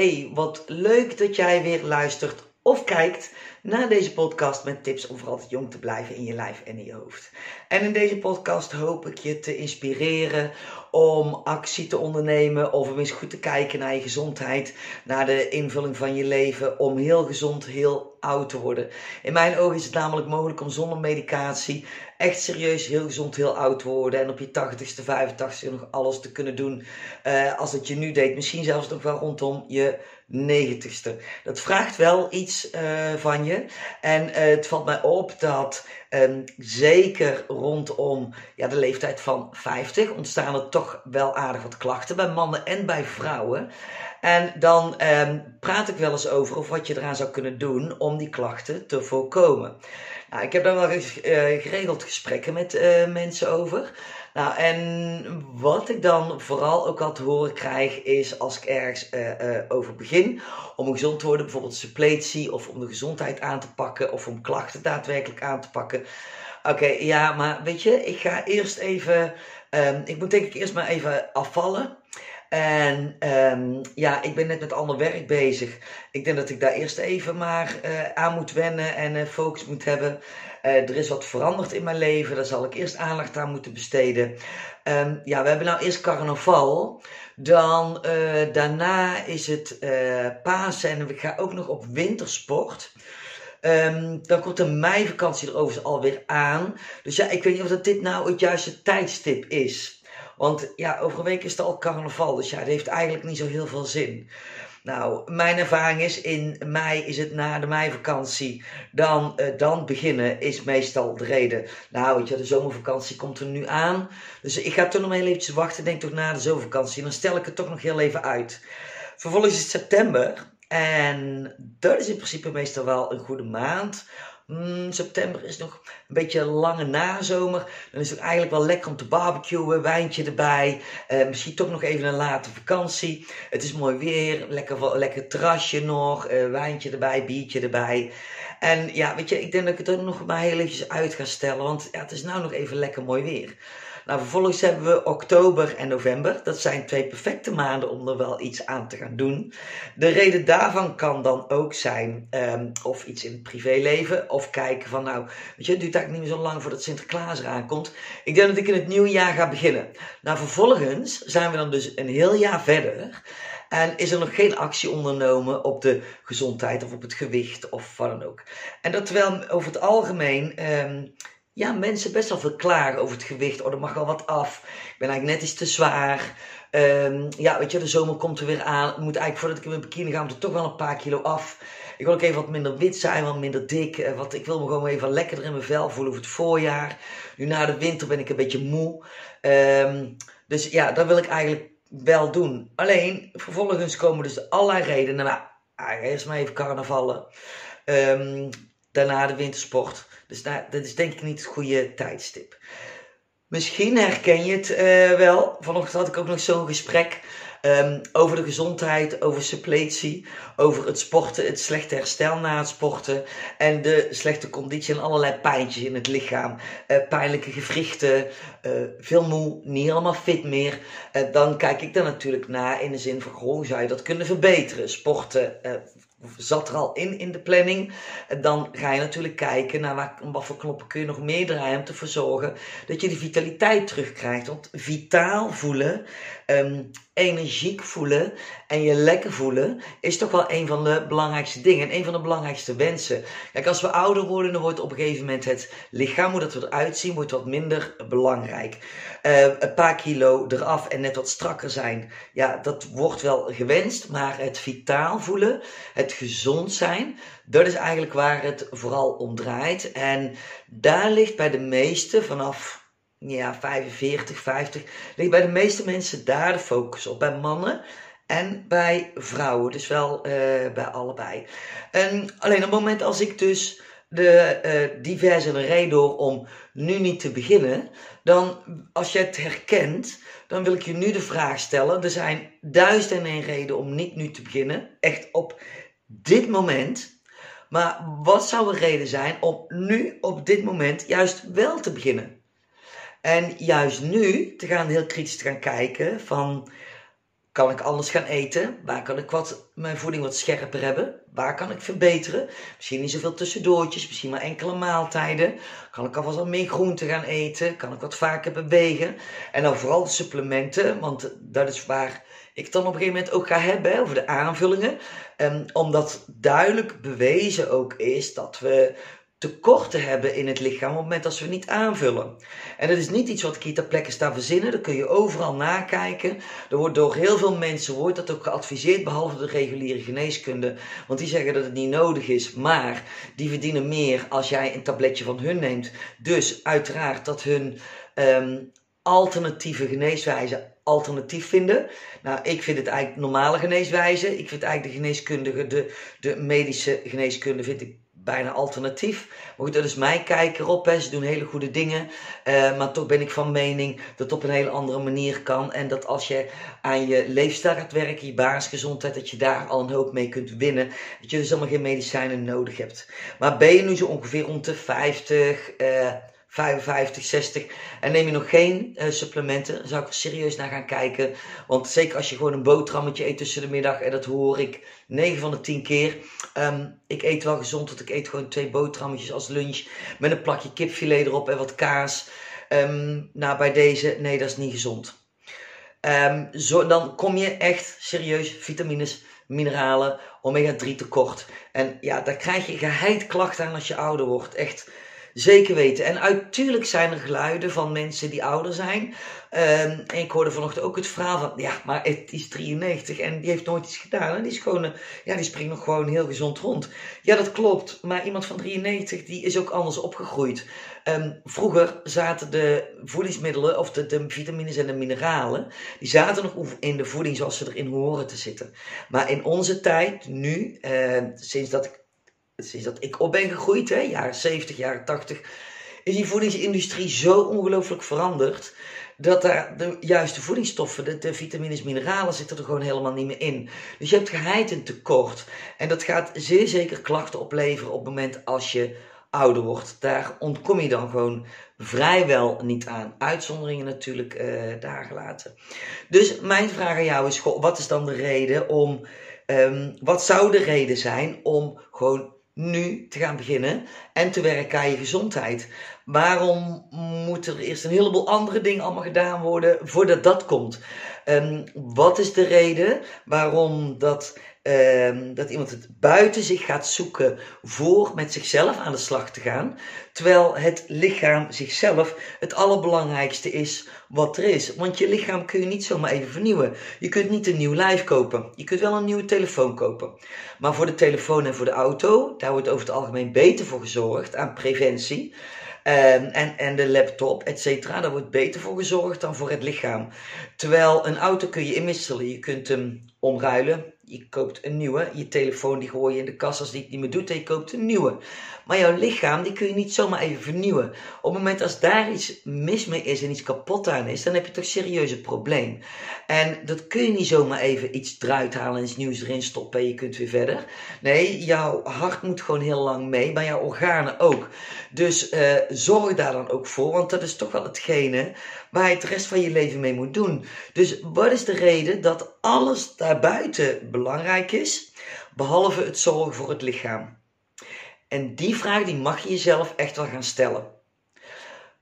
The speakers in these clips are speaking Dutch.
Hey, wat leuk dat jij weer luistert of kijkt naar deze podcast met tips om voor altijd jong te blijven in je lijf en in je hoofd. En in deze podcast hoop ik je te inspireren om actie te ondernemen of om eens goed te kijken naar je gezondheid, naar de invulling van je leven, om heel gezond, heel oud te worden. In mijn ogen is het namelijk mogelijk om zonder medicatie echt serieus heel gezond, heel oud te worden en op je 80ste, 85ste nog alles te kunnen doen uh, als het je nu deed. Misschien zelfs nog wel rondom je 90ste. Dat vraagt wel iets uh, van je. En uh, het valt mij op dat um, zeker rondom ja, de leeftijd van 50 ontstaan er toch wel aardig wat klachten bij mannen en bij vrouwen. En dan um, praat ik wel eens over of wat je eraan zou kunnen doen om die klachten te voorkomen. Nou, ik heb daar wel uh, geregeld gesprekken met uh, mensen over. Nou, en wat ik dan vooral ook al te horen krijg, is als ik ergens uh, over begin, om gezond te worden, bijvoorbeeld suppletie, of om de gezondheid aan te pakken, of om klachten daadwerkelijk aan te pakken. Oké, ja, maar weet je, ik ga eerst even, um, ik moet denk ik eerst maar even afvallen. En um, ja, ik ben net met ander werk bezig. Ik denk dat ik daar eerst even maar uh, aan moet wennen en uh, focus moet hebben. Uh, er is wat veranderd in mijn leven, daar zal ik eerst aandacht aan moeten besteden. Um, ja, we hebben nou eerst carnaval. Dan daarna is het Pasen en ik ga ook nog op wintersport. Um, dan komt de meivakantie er overigens alweer aan. Dus ja, ik weet niet of dat dit nou het juiste tijdstip is. Want ja, over een week is het al carnaval. Dus ja, dat heeft eigenlijk niet zo heel veel zin. Nou, mijn ervaring is in mei is het na de meivakantie. Dan, uh, dan beginnen is meestal de reden. Nou, weet je, de zomervakantie komt er nu aan. Dus ik ga toch nog heel eventjes wachten. Denk toch na de zomervakantie. Dan stel ik het toch nog heel even uit. Vervolgens is het september. En dat is in principe meestal wel een goede maand. Mm, september is nog een beetje een lange nazomer. Dan is het eigenlijk wel lekker om te barbecuen, wijntje erbij. Uh, misschien toch nog even een late vakantie. Het is mooi weer, lekker, lekker terrasje nog, uh, wijntje erbij, biertje erbij. En ja, weet je, ik denk dat ik het er nog maar heel eventjes uit ga stellen, want ja, het is nou nog even lekker mooi weer. Nou, vervolgens hebben we oktober en november. Dat zijn twee perfecte maanden om er wel iets aan te gaan doen. De reden daarvan kan dan ook zijn um, of iets in het privéleven. Of kijken van nou, weet je, het duurt eigenlijk niet meer zo lang voordat Sinterklaas eraan komt. Ik denk dat ik in het nieuwe jaar ga beginnen. Nou, vervolgens zijn we dan dus een heel jaar verder. En is er nog geen actie ondernomen op de gezondheid of op het gewicht of wat dan ook. En dat terwijl over het algemeen um, ja, mensen best wel veel klagen over het gewicht. Oh, er mag wel wat af. Ik ben eigenlijk net iets te zwaar. Um, ja, weet je, de zomer komt er weer aan. Ik moet eigenlijk voordat ik in mijn bikini ga, moet er toch wel een paar kilo af. Ik wil ook even wat minder wit zijn, wat minder dik. Uh, wat, ik wil me gewoon even lekkerder in mijn vel voelen over het voorjaar. Nu na de winter ben ik een beetje moe. Um, dus ja, dat wil ik eigenlijk wel doen. Alleen, vervolgens komen dus allerlei redenen. Nou, eerst maar even carnavallen. Um, daarna de wintersport. Dus dat is denk ik niet het goede tijdstip. Misschien herken je het uh, wel. Vanochtend had ik ook nog zo'n gesprek um, over de gezondheid, over suppletie, over het sporten, het slechte herstel na het sporten en de slechte conditie en allerlei pijntjes in het lichaam. Uh, pijnlijke gewrichten, uh, veel moe, niet helemaal fit meer. dan kijk ik daar natuurlijk naar in de zin van, hoe zou je dat kunnen verbeteren? Sporten, zat er al in in de planning. Dan ga je natuurlijk kijken naar wat voor knoppen kun je nog meer draaien om te verzorgen dat je die vitaliteit terugkrijgt. Want vitaal voelen, um, energiek voelen en je lekker voelen is toch wel een van de belangrijkste dingen. En een van de belangrijkste wensen. Kijk, als we ouder worden, dan wordt op een gegeven moment het lichaam, hoe dat we eruit zien, wordt wat minder belangrijk. Uh, een paar kilo eraf en net wat strakker zijn, ja, dat wordt wel gewenst. Maar het vitaal voelen, het gezond zijn, dat is eigenlijk waar het vooral om draait. En daar ligt bij de meesten vanaf ja, 45, 50, ligt bij de meeste mensen daar de focus op. Bij mannen en bij vrouwen, dus wel uh, bij allebei. En alleen op het moment als ik dus de uh, diverse reden door om nu niet te beginnen, dan als je het herkent, dan wil ik je nu de vraag stellen. Er zijn duizend en één reden om niet nu te beginnen, echt op dit moment. Maar wat zou een reden zijn om nu op dit moment juist wel te beginnen? En juist nu te gaan heel kritisch te gaan kijken van kan ik anders gaan eten? Waar kan ik wat, mijn voeding wat scherper hebben? Waar kan ik verbeteren? Misschien niet zoveel tussendoortjes, misschien maar enkele maaltijden. Kan ik alvast wat meer groente gaan eten? Kan ik wat vaker bewegen? En dan vooral de supplementen, want dat is waar ik het dan op een gegeven moment ook ga hebben over de aanvullingen. Um, omdat duidelijk bewezen ook is dat we tekorten hebben in het lichaam op het moment dat we niet aanvullen. En dat is niet iets wat ik hier ter plekke sta verzinnen, dat kun je overal nakijken. Er wordt door heel veel mensen wordt dat ook geadviseerd, behalve de reguliere geneeskunde. Want die zeggen dat het niet nodig is, maar die verdienen meer als jij een tabletje van hun neemt. Dus uiteraard dat hun um, alternatieve geneeswijze alternatief vinden. Nou, ik vind het eigenlijk normale geneeswijze. Ik vind eigenlijk de geneeskundige, de, de medische geneeskunde, vind ik bijna alternatief. Maar goed, dat is mijn kijk erop. Hè. Ze doen hele goede dingen. Uh, maar toch ben ik van mening dat het op een hele andere manier kan. En dat als je aan je leefstijl gaat werken, je basisgezondheid, dat je daar al een hoop mee kunt winnen. Dat je dus allemaal geen medicijnen nodig hebt. Maar ben je nu zo ongeveer rond de 50, uh, 55, 60 en neem je nog geen uh, supplementen, zou ik er serieus naar gaan kijken. Want zeker als je gewoon een boterhammetje eet tussen de middag, en dat hoor ik 9 van de 10 keer. Um, ik eet wel gezond, want ik eet gewoon twee boterhammetjes als lunch met een plakje kipfilet erop en wat kaas. Um, nou, bij deze, nee, dat is niet gezond. Um, zo, dan kom je echt serieus vitamines, mineralen, omega-3 tekort. En ja, daar krijg je geheid klachten aan als je ouder wordt. Echt Zeker weten. En uittuurlijk zijn er geluiden van mensen die ouder zijn. Um, en ik hoorde vanochtend ook het verhaal van, ja, maar het is 93 en die heeft nooit iets gedaan. En die is gewoon, uh, ja, die springt nog gewoon heel gezond rond. Ja, dat klopt. Maar iemand van 93, die is ook anders opgegroeid. Um, vroeger zaten de voedingsmiddelen, of de, vitamines en de mineralen, die zaten nog in de voeding zoals ze erin horen te zitten. Maar in onze tijd, nu, uh, sinds dat ik sinds dat ik op ben gegroeid, hè, jaren 70, jaren 80, is die voedingsindustrie zo ongelooflijk veranderd. Dat daar de juiste voedingsstoffen, de, de vitamines, mineralen zitten er gewoon helemaal niet meer in. Dus je hebt geheid tekort. En dat gaat zeer zeker klachten opleveren op het moment als je ouder wordt. Daar ontkom je dan gewoon vrijwel niet aan. Uitzonderingen natuurlijk uh, daar gelaten. Dus mijn vraag aan jou is: wat is dan de reden om. Um, wat zou de reden zijn om gewoon nu te gaan beginnen en te werken aan je gezondheid. Waarom moeten er eerst een heleboel andere dingen allemaal gedaan worden voordat dat komt? Um, wat is de reden waarom dat Um, dat iemand het buiten zich gaat zoeken voor met zichzelf aan de slag te gaan. Terwijl het lichaam zichzelf het allerbelangrijkste is wat er is. Want je lichaam kun je niet zomaar even vernieuwen. Je kunt niet een nieuw lijf kopen. Je kunt wel een nieuwe telefoon kopen. Maar voor de telefoon en voor de auto, daar wordt over het algemeen beter voor gezorgd aan preventie. Um, en, en de laptop, et cetera, daar wordt beter voor gezorgd dan voor het lichaam. Terwijl een auto kun je inwisselen. Je kunt hem omruilen je koopt een nieuwe. Je telefoon die gooi je in de kast als die het niet meer doet en je koopt een nieuwe. Maar jouw lichaam, die kun je niet zomaar even vernieuwen. Op het moment als daar iets mis mee is en iets kapot aan is, dan heb je toch serieus een probleem. En dat kun je niet zomaar even iets eruit halen en iets nieuws erin stoppen en je kunt weer verder. Nee, jouw hart moet gewoon heel lang mee, maar jouw organen ook. Dus uh, zorg daar dan ook voor, want dat is toch wel hetgene waar je het rest van je leven mee moet doen. Dus wat is de reden dat alles daarbuiten belangrijk is, behalve het zorgen voor het lichaam? En die vraag die mag je jezelf echt wel gaan stellen.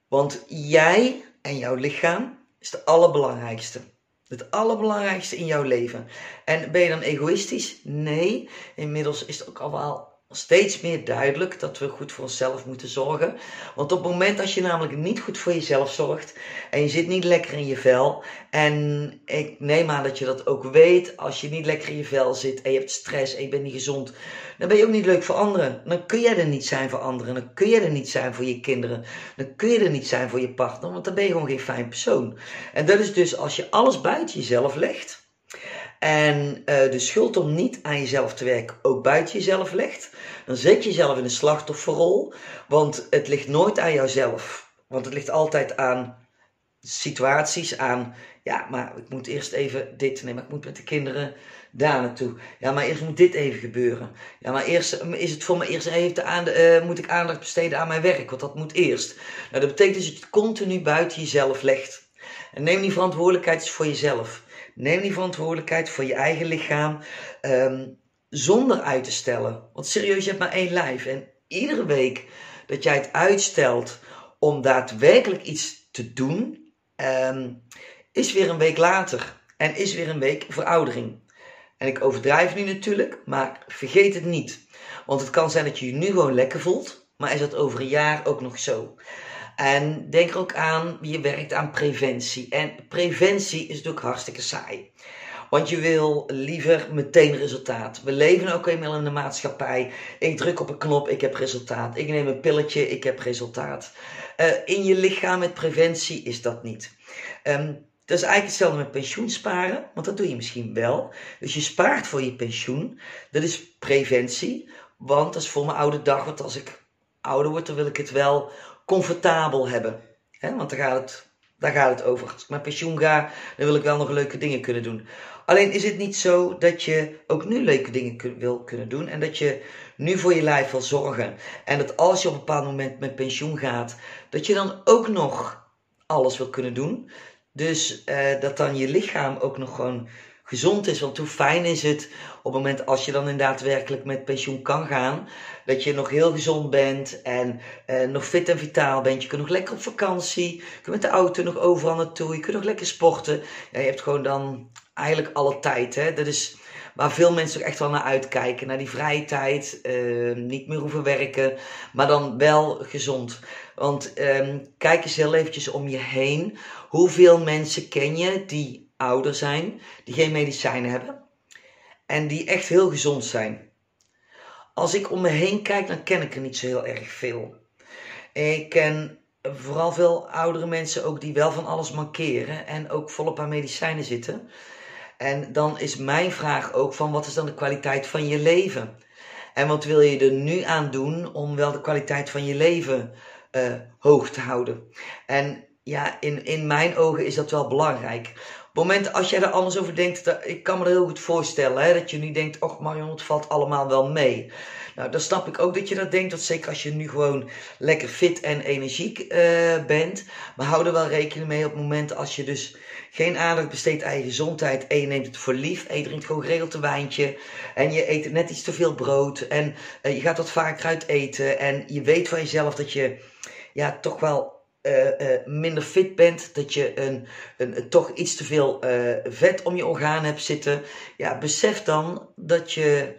Want jij en jouw lichaam is het allerbelangrijkste. Het allerbelangrijkste in jouw leven. En ben je dan egoïstisch? Nee. Inmiddels is het ook al wel steeds meer duidelijk dat we goed voor onszelf moeten zorgen. Want op het moment dat je namelijk niet goed voor jezelf zorgt en je zit niet lekker in je vel, en ik neem aan dat je dat ook weet, als je niet lekker in je vel zit en je hebt stress en je bent niet gezond, dan ben je ook niet leuk voor anderen. Dan kun jij er niet zijn voor anderen, dan kun je er niet zijn voor je kinderen, dan kun je er niet zijn voor je partner, want dan ben je gewoon geen fijn persoon. En dat is dus als je alles buiten jezelf legt en uh, de schuld om niet aan jezelf te werken ook buiten jezelf legt, dan zet je jezelf in een slachtofferrol, want het ligt nooit aan jouzelf. Want het ligt altijd aan situaties, aan, ja, maar ik moet eerst even dit, nee, maar ik moet met de kinderen daar naartoe. Ja, maar eerst moet dit even gebeuren. Ja, maar eerst is het voor me eerst even uh, moet ik aandacht besteden aan mijn werk, want dat moet eerst. Nou, dat betekent dus dat je het continu buiten jezelf legt. En neem die verantwoordelijkheid voor jezelf. Neem die verantwoordelijkheid voor je eigen lichaam ehm, zonder uit te stellen. Want serieus, je hebt maar één lijf. En iedere week dat jij het uitstelt om daadwerkelijk iets te doen, ehm, is weer een week later. En is weer een week veroudering. En ik overdrijf nu natuurlijk, maar vergeet het niet. Want het kan zijn dat je je nu gewoon lekker voelt, maar is dat over een jaar ook nog zo? En denk er ook aan, je werkt aan preventie. En preventie is natuurlijk hartstikke saai. Want je wil liever meteen resultaat. We leven ook eenmaal in de maatschappij. Ik druk op een knop, ik heb resultaat. Ik neem een pilletje, ik heb resultaat. Uh, in je lichaam met preventie is dat niet. Um, dat is eigenlijk hetzelfde met pensioen sparen, want dat doe je misschien wel. Dus je spaart voor je pensioen. Dat is preventie, want dat is voor mijn oude dag. Want als ik ouder word, dan wil ik het wel comfortabel hebben. want daar gaat, het, daar gaat het over. Als ik met pensioen ga, dan wil ik wel nog leuke dingen kunnen doen. Alleen is het niet zo dat je ook nu leuke dingen wil kunnen doen. En dat je nu voor je lijf wil zorgen. En dat als je op een bepaald moment met pensioen gaat, dat je dan ook nog alles wil kunnen doen. Dus uh, dat dan je lichaam ook nog gewoon gezond is. Want hoe fijn is het op het moment als je dan inderdaad werkelijk met pensioen kan gaan. Dat je nog heel gezond bent en uh, nog fit en vitaal bent. Je kunt nog lekker op vakantie. Je kunt met de auto nog overal naartoe. Je kunt nog lekker sporten. Je hebt gewoon dan eigenlijk alle tijd. Hè? Dat is waar veel mensen ook echt wel naar uitkijken. Naar die vrije tijd. Uh, niet meer hoeven werken. Maar dan wel gezond. Want um, kijk eens heel eventjes om je heen. Hoeveel mensen ken je die ouder zijn, die geen medicijnen hebben en die echt heel gezond zijn? Als ik om me heen kijk, dan ken ik er niet zo heel erg veel. Ik ken vooral veel oudere mensen ook die wel van alles mankeren en ook volop aan medicijnen zitten. En dan is mijn vraag ook van wat is dan de kwaliteit van je leven? En wat wil je er nu aan doen om wel de kwaliteit van je leven uh, hoog te houden. En ja, in, in mijn ogen is dat wel belangrijk. Op het moment als jij er anders over denkt, dat, ik kan me er heel goed voorstellen hè, dat je nu denkt, och Marion, het valt allemaal wel mee. Nou, dan snap ik ook dat je dat denkt, dat zeker als je nu gewoon lekker fit en energiek uh, bent. Maar hou er wel rekening mee op het moment als je dus geen aandacht besteedt aan je gezondheid en je neemt het voor lief en je drinkt gewoon geregeld een wijntje en je eet net iets te veel brood en uh, je gaat wat vaker uit eten en je weet van jezelf dat je ja, toch wel uh, uh, minder fit bent, dat je een, een, toch iets te veel uh, vet om je orgaan hebt zitten, ja, besef dan dat, je,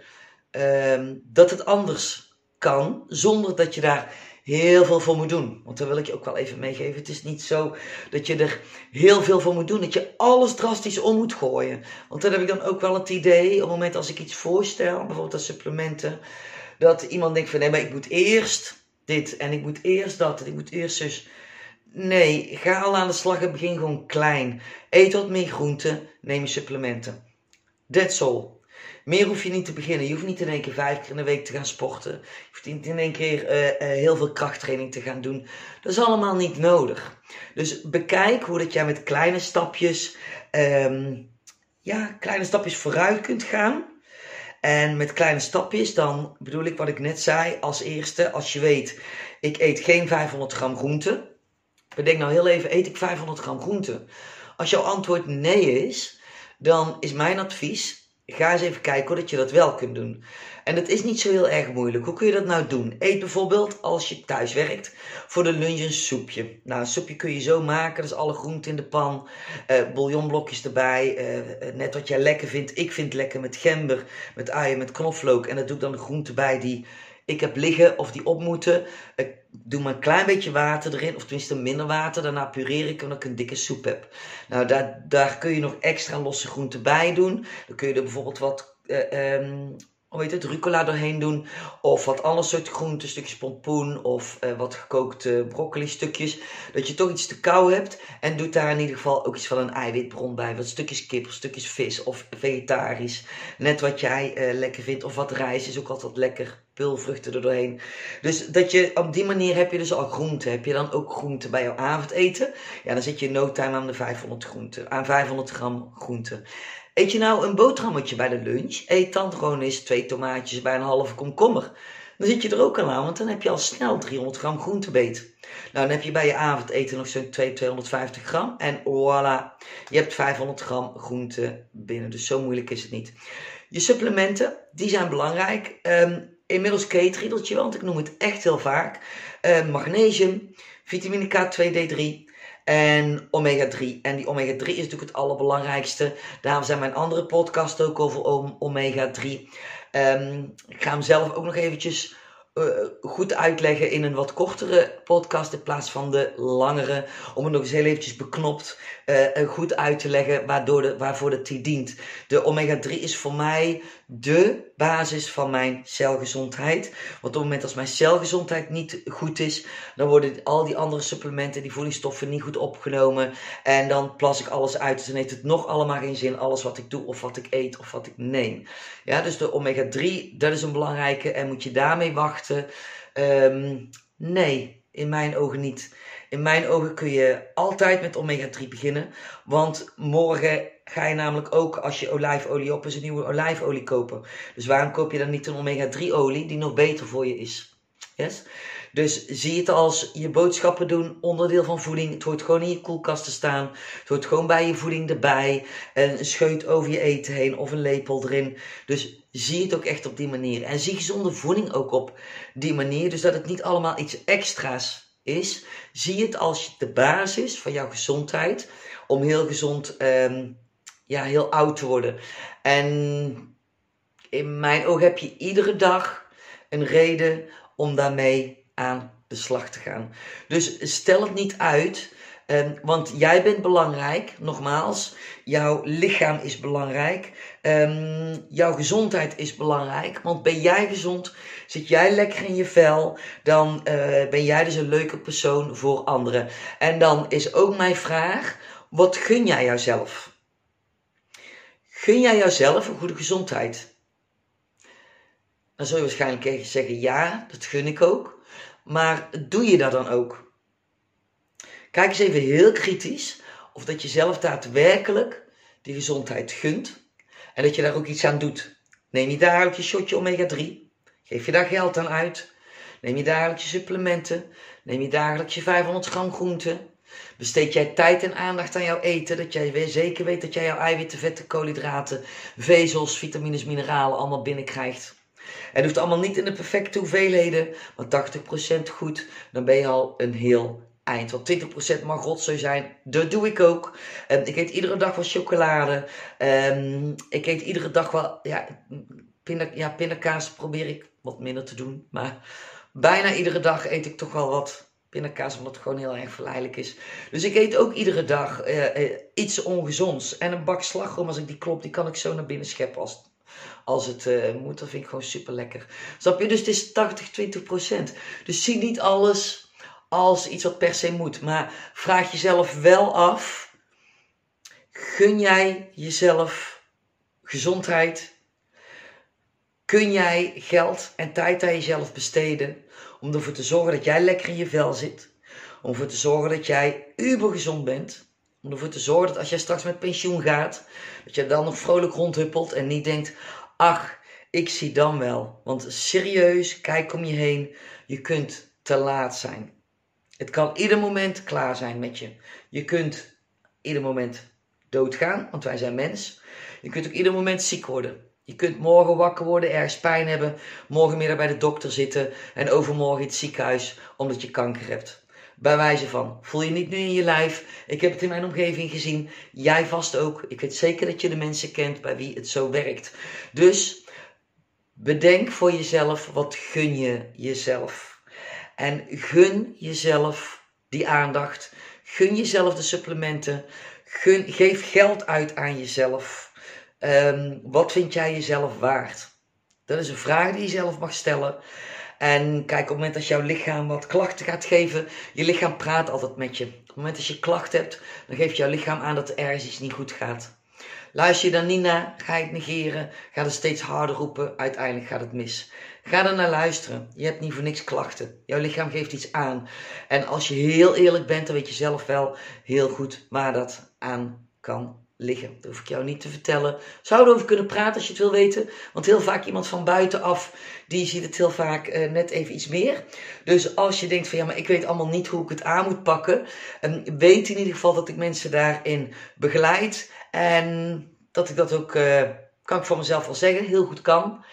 ehm, dat het anders kan, zonder dat je daar heel veel voor moet doen. Want daar wil ik je ook wel even meegeven. Het is niet zo dat je er heel veel voor moet doen, dat je alles drastisch om moet gooien. Want dan heb ik dan ook wel het idee, op het moment als ik iets voorstel, bijvoorbeeld als supplementen, dat iemand denkt van nee, maar ik moet eerst dit en ik moet eerst dat en ik moet eerst dus. Nee, ga al aan de slag en begin gewoon klein. Eet wat meer groenten, neem je supplementen. That's all. Meer hoef je niet te beginnen. Je hoeft niet in één keer vijf keer in de week te gaan sporten. Je hoeft niet in één keer uh, uh, heel veel krachttraining te gaan doen. Dat is allemaal niet nodig. Dus bekijk hoe dat jij met kleine stapjes, um, ja, kleine stapjes vooruit kunt gaan. En met kleine stapjes, dan bedoel ik wat ik net zei. Als eerste, als je weet, ik eet geen 500 gram groente. Bedenk nou heel even, eet ik 500 gram groente? Als jouw antwoord nee is, dan is mijn advies, Ga eens even kijken hoe dat je dat wel kunt doen. En dat is niet zo heel erg moeilijk. Hoe kun je dat nou doen? Eet bijvoorbeeld als je thuis werkt voor de lunch een soepje. Nou, een soepje kun je zo maken. Dus alle groenten in de pan, uh, bouillonblokjes erbij. Uh, net wat jij lekker vindt. Ik vind het lekker met gember, met uien, met knoflook. En dat doe ik dan de groenten bij die ik heb liggen of die op moeten. Ik doe maar een klein beetje water erin, of tenminste minder water. Daarna pureer ik omdat ik een dikke soep heb. Nou, daar, daar kun je nog extra losse groenten bij doen. Dan kun je er bijvoorbeeld wat uh, um, hoe heet het, rucola doorheen doen. Of wat andere soort groenten, stukjes pompoen of uh, wat gekookte broccoli stukjes. Dat je toch iets te kou hebt. En doet daar in ieder geval ook iets van een eiwitbron bij. Wat stukjes kip of stukjes vis of vegetarisch. Net wat jij uh, lekker vindt. Of wat rijst is ook altijd lekker. Pulvruchten er doorheen. Dus dat je, op die manier heb je dus al groenten. Heb je dan ook groenten bij jouw avondeten? Ja, dan zit je no time aan de 500 groenten. Aan 500 gram groenten. Eet je nou een boterhammetje bij de lunch? Eet dan gewoon eens twee tomaatjes bij een halve komkommer. dan zit je er ook al aan, want dan heb je al snel 300 gram groentebeet. Nou, dan heb je bij je avondeten nog zo'n 250 gram. En voilà, je hebt 500 gram groente binnen. Dus zo moeilijk is het niet. Je supplementen, die zijn belangrijk. Um, inmiddels K-riedeltje, want ik noem het echt heel vaak. Uh, magnesium, vitamine K2, D3 en omega 3. En die omega 3 is natuurlijk het allerbelangrijkste. Daarom zijn mijn andere podcasts ook over omega 3. Um, ehm, ik ga hem zelf ook nog eventjes uh, goed uitleggen in een wat kortere podcast in plaats van de langere. Om het nog eens heel eventjes beknopt uh, goed uit te leggen waardoor de, waarvoor het die dient. De omega-3 is voor mij de basis van mijn celgezondheid. Want op het moment als mijn celgezondheid niet goed is, dan worden al die andere supplementen, die voedingsstoffen niet goed opgenomen. En dan plas ik alles uit. Dus dan heeft het nog allemaal geen zin, alles wat ik doe of wat ik eet of wat ik neem. Ja, dus de omega-3, dat is een belangrijke. En moet je daarmee wachten? Um, nee, in mijn ogen niet. In mijn ogen kun je altijd met omega-3 beginnen. Want morgen ga je namelijk ook, als je olijfolie op is, een nieuwe olijfolie kopen. Dus waarom koop je dan niet een omega-3 olie die nog beter voor je is? Dus zie het als je boodschappen doen, onderdeel van voeding. Het hoort gewoon in je koelkast te staan. Het hoort gewoon bij je voeding erbij. Een scheut over je eten heen of een lepel erin. Dus zie het ook echt op die manier. En zie gezonde voeding ook op die manier. Dus dat het niet allemaal iets extra's is, zie het als de basis van jouw gezondheid om heel gezond, um, ja, heel oud te worden. En in mijn oog heb je iedere dag een reden om daarmee aan de slag te gaan. Dus stel het niet uit Um, want jij bent belangrijk, nogmaals. Jouw lichaam is belangrijk. Um, jouw gezondheid is belangrijk. Want ben jij gezond, zit jij lekker in je vel, dan uh, ben jij dus een leuke persoon voor anderen. En dan is ook mijn vraag: wat gun jij jouzelf? Gun jij jouzelf een goede gezondheid? Dan zul je waarschijnlijk zeggen: ja, dat gun ik ook. Maar doe je dat dan ook? Kijk eens even heel kritisch of dat je zelf daadwerkelijk die gezondheid gunt en dat je daar ook iets aan doet. Neem je dagelijks je shotje omega-3, geef je daar geld aan uit. Neem je dagelijks je supplementen, neem je dagelijks je 500 gram groente. Besteed jij tijd en aandacht aan jouw eten, dat jij weer zeker weet dat jij jouw eiwitten, vetten, koolhydraten, vezels, vitamines, mineralen allemaal binnenkrijgt. Het hoeft allemaal niet in de perfecte hoeveelheden, maar 80% goed, dan ben je al een heel eind. Want 20% mag rotzooi zijn. Dat doe ik ook. Um, ik eet iedere dag wel chocolade. Um, ik eet iedere dag wel. Ja, ja, pindakaas probeer ik wat minder te doen. Maar bijna iedere dag eet ik toch wel wat pindakaas. Omdat het gewoon heel erg verleidelijk is. Dus ik eet ook iedere dag uh, uh, iets ongezonds. En een bak slagroom, als ik die klop, die kan ik zo naar binnen scheppen als als het uh, moet. Dat vind ik gewoon super lekker. Snap je? Dus het is 80, 20% Dus zie niet alles als iets wat per se moet. Maar vraag jezelf wel af: gun jij jezelf gezondheid? Kun jij geld en tijd aan jezelf besteden om ervoor te zorgen dat jij lekker in je vel zit? Om ervoor te zorgen dat jij ubergezond bent? Om ervoor te zorgen dat als jij straks met pensioen gaat, dat je dan nog vrolijk rondhuppelt en niet denkt: ach, ik zie dan wel. Want serieus, kijk om je heen, je kunt te laat zijn. Het kan ieder moment klaar zijn met je. Je kunt ieder moment doodgaan, want wij zijn mens. Je kunt ook ieder moment ziek worden. Je kunt morgen wakker worden, ergens pijn hebben, morgenmiddag bij de dokter zitten en overmorgen in het ziekenhuis omdat je kanker hebt. Bij wijze van, voel je niet nu in je lijf? Ik heb het in mijn omgeving gezien, jij vast ook. Ik weet zeker dat je de mensen kent bij wie het zo werkt. Dus bedenk voor jezelf, wat gun je jezelf? En gun jezelf die aandacht. Gun jezelf de supplementen. Gun, geef geld uit aan jezelf. Um, wat vind jij jezelf waard? Dat is een vraag die je zelf mag stellen. En kijk, op het moment dat jouw lichaam wat klachten gaat geven, je lichaam praat altijd met je. Op het moment dat je klachten hebt, dan geeft jouw lichaam aan dat er ergens iets niet goed gaat. Luister je dan niet naar, ga je het negeren, ga het steeds harder roepen, uiteindelijk gaat het mis. Ga er naar luisteren. Je hebt niet voor niks klachten. Jouw lichaam geeft iets aan. En als je heel eerlijk bent, dan weet je zelf wel heel goed waar dat aan kan liggen. Dat hoef ik jou niet te vertellen. Zou erover kunnen praten als je het wil weten. Want heel vaak iemand van buitenaf, die ziet het heel vaak uh, net even iets meer. Dus als je denkt van ja, maar ik weet allemaal niet hoe ik het aan moet pakken. Um, weet in ieder geval dat ik mensen daarin begeleid. En dat ik dat ook, uh, kan ik voor mezelf wel zeggen, heel goed kan.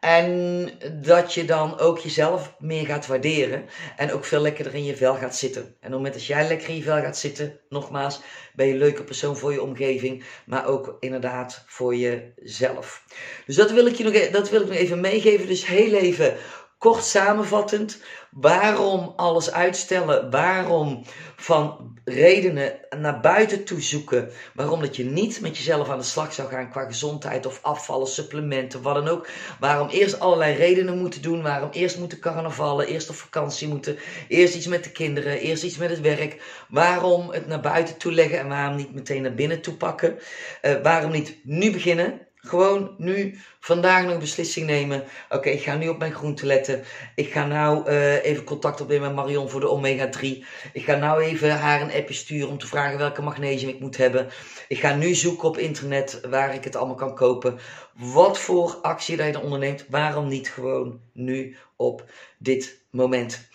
En dat je dan ook jezelf meer gaat waarderen. En ook veel lekkerder in je vel gaat zitten. En op het moment dat jij lekker in je vel gaat zitten, nogmaals, ben je een leuke persoon voor je omgeving. Maar ook inderdaad voor jezelf. Dus dat wil ik je nog, e-, dat wil ik nog even meegeven. Dus heel even kort samenvattend. Waarom alles uitstellen? Waarom van redenen naar buiten toe zoeken? Waarom dat je niet met jezelf aan de slag zou gaan qua gezondheid of afvallen, supplementen, wat dan ook. Waarom eerst allerlei redenen moeten doen. Waarom eerst moeten carnavallen, eerst op vakantie moeten. Eerst iets met de kinderen, eerst iets met het werk. Waarom het naar buiten toe leggen en waarom niet meteen naar binnen toe pakken. Uh, waarom niet nu beginnen? Gewoon nu, vandaag nog een beslissing nemen. Oké, ik ga nu op mijn groente letten. Ik ga nou uh, even contact opnemen met Marion voor de omega 3. Ik ga nou even haar een appje sturen om te vragen welke magnesium ik moet hebben. Ik ga nu zoeken op internet waar ik het allemaal kan kopen. Wat voor actie dat je dan onderneemt. Waarom niet gewoon nu op dit moment?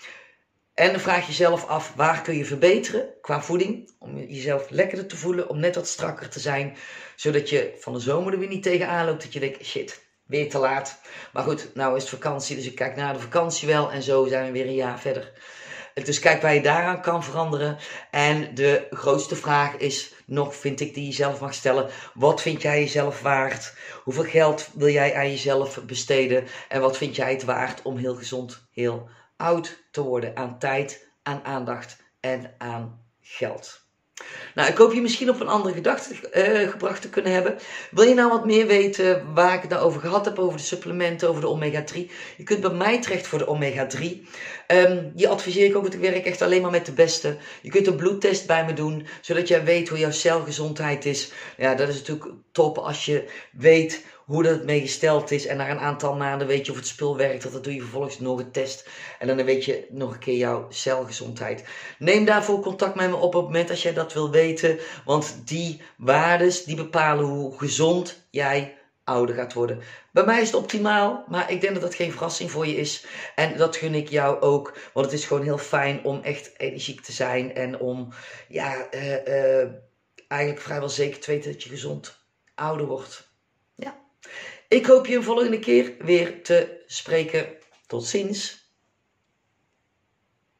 En dan vraag je jezelf af, waar kun je verbeteren qua voeding? Om jezelf lekkerder te voelen, om net wat strakker te zijn. Zodat je van de zomer er weer niet tegenaan loopt. Dat je denkt, shit, weer te laat. Maar goed, nou is het vakantie, dus ik kijk naar de vakantie wel. En zo zijn we weer een jaar verder. Dus kijk waar je daaraan kan veranderen. En de grootste vraag is nog, vind ik, die je zelf mag stellen. Wat vind jij jezelf waard? Hoeveel geld wil jij aan jezelf besteden? En wat vind jij het waard om heel gezond, heel oud te worden aan tijd, aan aandacht en aan geld. Nou, ik hoop je misschien op een andere gedachte uh, gebracht te kunnen hebben. Wil je nou wat meer weten waar ik het nou over gehad heb, over de supplementen, over de omega-3? Je kunt bij mij terecht voor de omega-3. Um, ehm, die adviseer ik ook, want ik werk echt alleen maar met de beste. Je kunt een bloedtest bij me doen, zodat jij weet hoe jouw celgezondheid is. Ja, dat is natuurlijk top als je weet hoe dat mee gesteld is. En na een aantal maanden weet je of het spul werkt. Dat doe je vervolgens nog een test. En dan weet je nog een keer jouw celgezondheid. Neem daarvoor contact met me op op het moment als jij dat wil weten. Want die waardes die bepalen hoe gezond jij ouder gaat worden. Bij mij is het optimaal, maar ik denk dat dat geen verrassing voor je is. En dat gun ik jou ook, want het is gewoon heel fijn om echt energiek te zijn en om ja, uh, uh, eigenlijk vrijwel zeker te weten dat je gezond ouder wordt. Ik hoop je een volgende keer weer te spreken. Tot ziens.